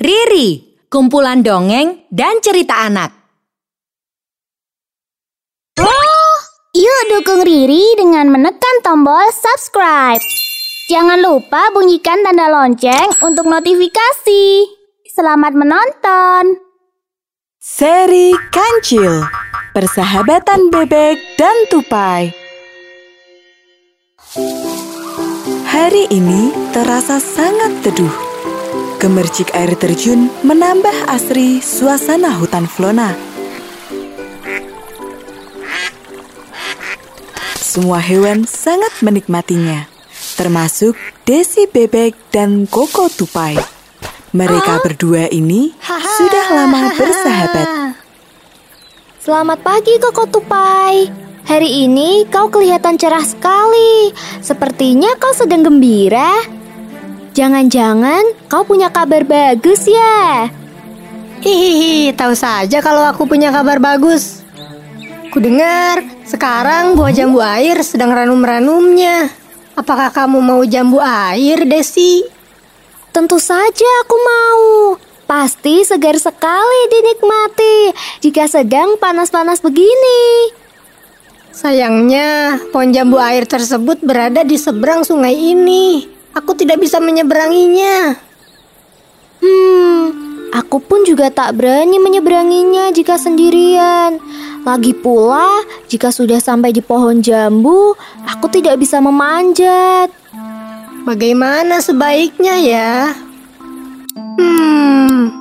Riri, kumpulan dongeng dan cerita anak. Yuk dukung Riri dengan menekan tombol subscribe. Jangan lupa bunyikan tanda lonceng untuk notifikasi. Selamat menonton. Seri Kancil Persahabatan Bebek dan Tupai Hari ini terasa sangat teduh. Gemercik air terjun menambah asri suasana hutan Flona. Semua hewan sangat menikmatinya, termasuk Desi Bebek dan Koko Tupai. Mereka berdua ini sudah lama bersahabat. Selamat pagi Koko Tupai. Hari ini kau kelihatan cerah sekali. Sepertinya kau sedang gembira. Jangan-jangan kau punya kabar bagus ya? Hihihi, tahu saja kalau aku punya kabar bagus. Kudengar, sekarang buah jambu air sedang ranum-ranumnya. Apakah kamu mau jambu air, Desi? Tentu saja aku mau. Pasti segar sekali dinikmati jika sedang panas-panas begini. Sayangnya, pohon jambu air tersebut berada di seberang sungai ini. Aku tidak bisa menyeberanginya. Hmm, aku pun juga tak berani menyeberanginya jika sendirian. Lagi pula, jika sudah sampai di pohon jambu, aku tidak bisa memanjat. Bagaimana sebaiknya ya? Hmm,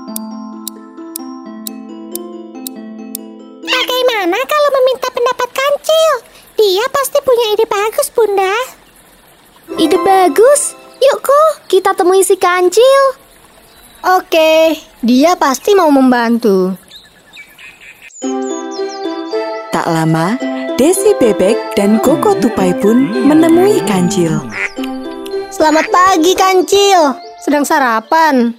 Bagaimana kalau meminta pendapat kancil? Dia pasti punya ide bagus, Bunda. Ide bagus. Yuk kok, kita temui si kancil. oke. Dia pasti mau membantu. Tak lama, Desi Bebek dan Koko Tupai pun menemui Kancil. Selamat pagi, Kancil. Sedang sarapan.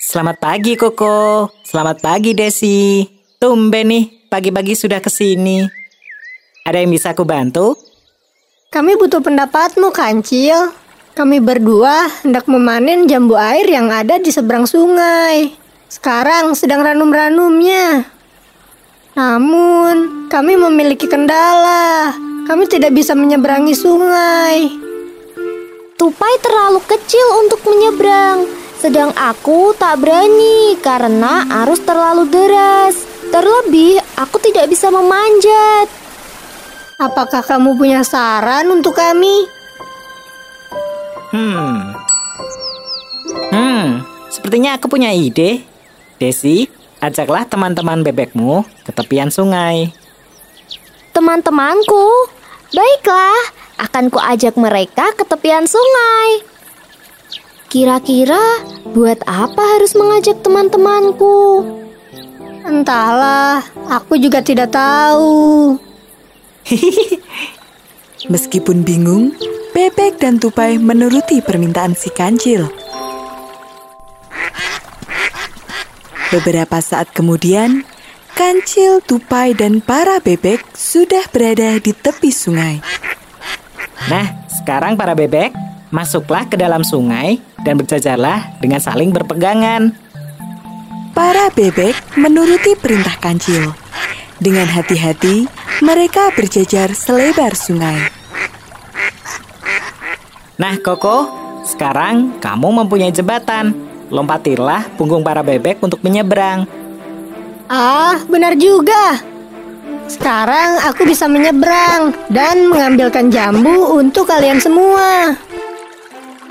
Selamat pagi Koko. Selamat pagi Desi. Tumben nih, pagi-pagi sudah ke sini. Ada yang bisa aku bantu? Kami butuh pendapatmu, Kancil. Kami berdua hendak memanen jambu air yang ada di seberang sungai. Sekarang sedang ranum-ranumnya. Namun, kami memiliki kendala. Kami tidak bisa menyeberangi sungai. Tupai terlalu kecil untuk menyeberang, sedang aku tak berani karena arus terlalu deras. Terlebih, aku tidak bisa memanjat. Apakah kamu punya saran untuk kami? Hmm. Hmm, sepertinya aku punya ide. Desi, ajaklah teman-teman bebekmu ke tepian sungai. Teman-temanku, baiklah, akan kuajak mereka ke tepian sungai. Kira-kira buat apa harus mengajak teman-temanku? Entahlah, aku juga tidak tahu. Meskipun bingung, Bebek dan Tupai menuruti permintaan si Kancil. Beberapa saat kemudian, Kancil, Tupai, dan para bebek sudah berada di tepi sungai. Nah, sekarang para bebek, masuklah ke dalam sungai dan berjajarlah dengan saling berpegangan. Para bebek menuruti perintah Kancil. Dengan hati-hati, mereka berjajar selebar sungai. Nah, Koko, sekarang kamu mempunyai jembatan. Lompatilah punggung para bebek untuk menyeberang. Ah, benar juga. Sekarang aku bisa menyeberang dan mengambilkan jambu untuk kalian semua.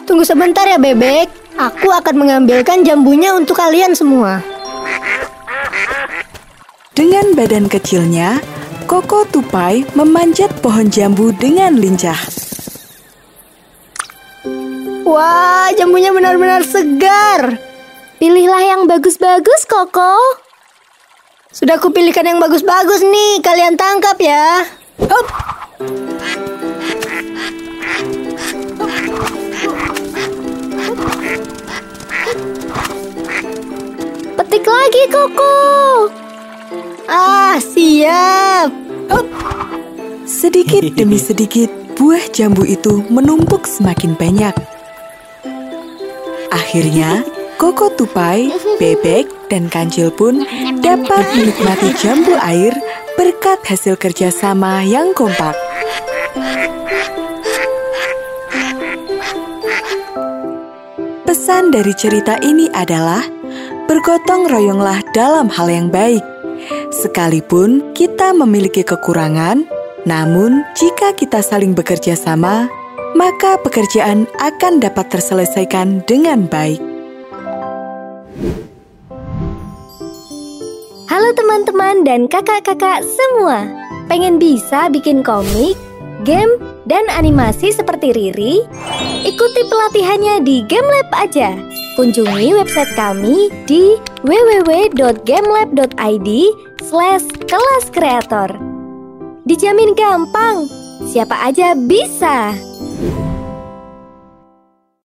Tunggu sebentar ya, bebek. Aku akan mengambilkan jambunya untuk kalian semua. Dengan badan kecilnya, Koko Tupai memanjat pohon jambu dengan lincah. Wah, jambunya benar-benar segar. Pilihlah yang bagus-bagus, Koko. Sudah kupilihkan yang bagus-bagus nih. Kalian tangkap ya. Hup. Petik lagi, Koko. Ah, siap. Hup. Sedikit demi sedikit, buah jambu itu menumpuk semakin banyak. Akhirnya, Koko Tupai, Bebek, dan Kancil pun dapat menikmati jambu air berkat hasil kerjasama yang kompak. Pesan dari cerita ini adalah bergotong royonglah dalam hal yang baik. Sekalipun kita memiliki kekurangan, namun jika kita saling bekerja sama, maka pekerjaan akan dapat terselesaikan dengan baik. Halo teman-teman dan kakak-kakak semua. Pengen bisa bikin komik, game, dan animasi seperti Riri? Ikuti pelatihannya di GameLab aja. Kunjungi website kami di www.gamelab.id slash kelas kreator. Dijamin gampang, siapa aja bisa.